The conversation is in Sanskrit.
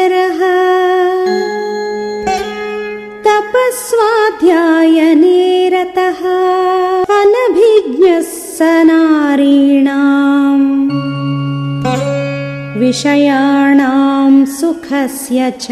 सुन्दरः तपः स्वाध्यायनेरतः अनभिज्ञः स नारीणाम्। विषयाणाम् सुखस्य च।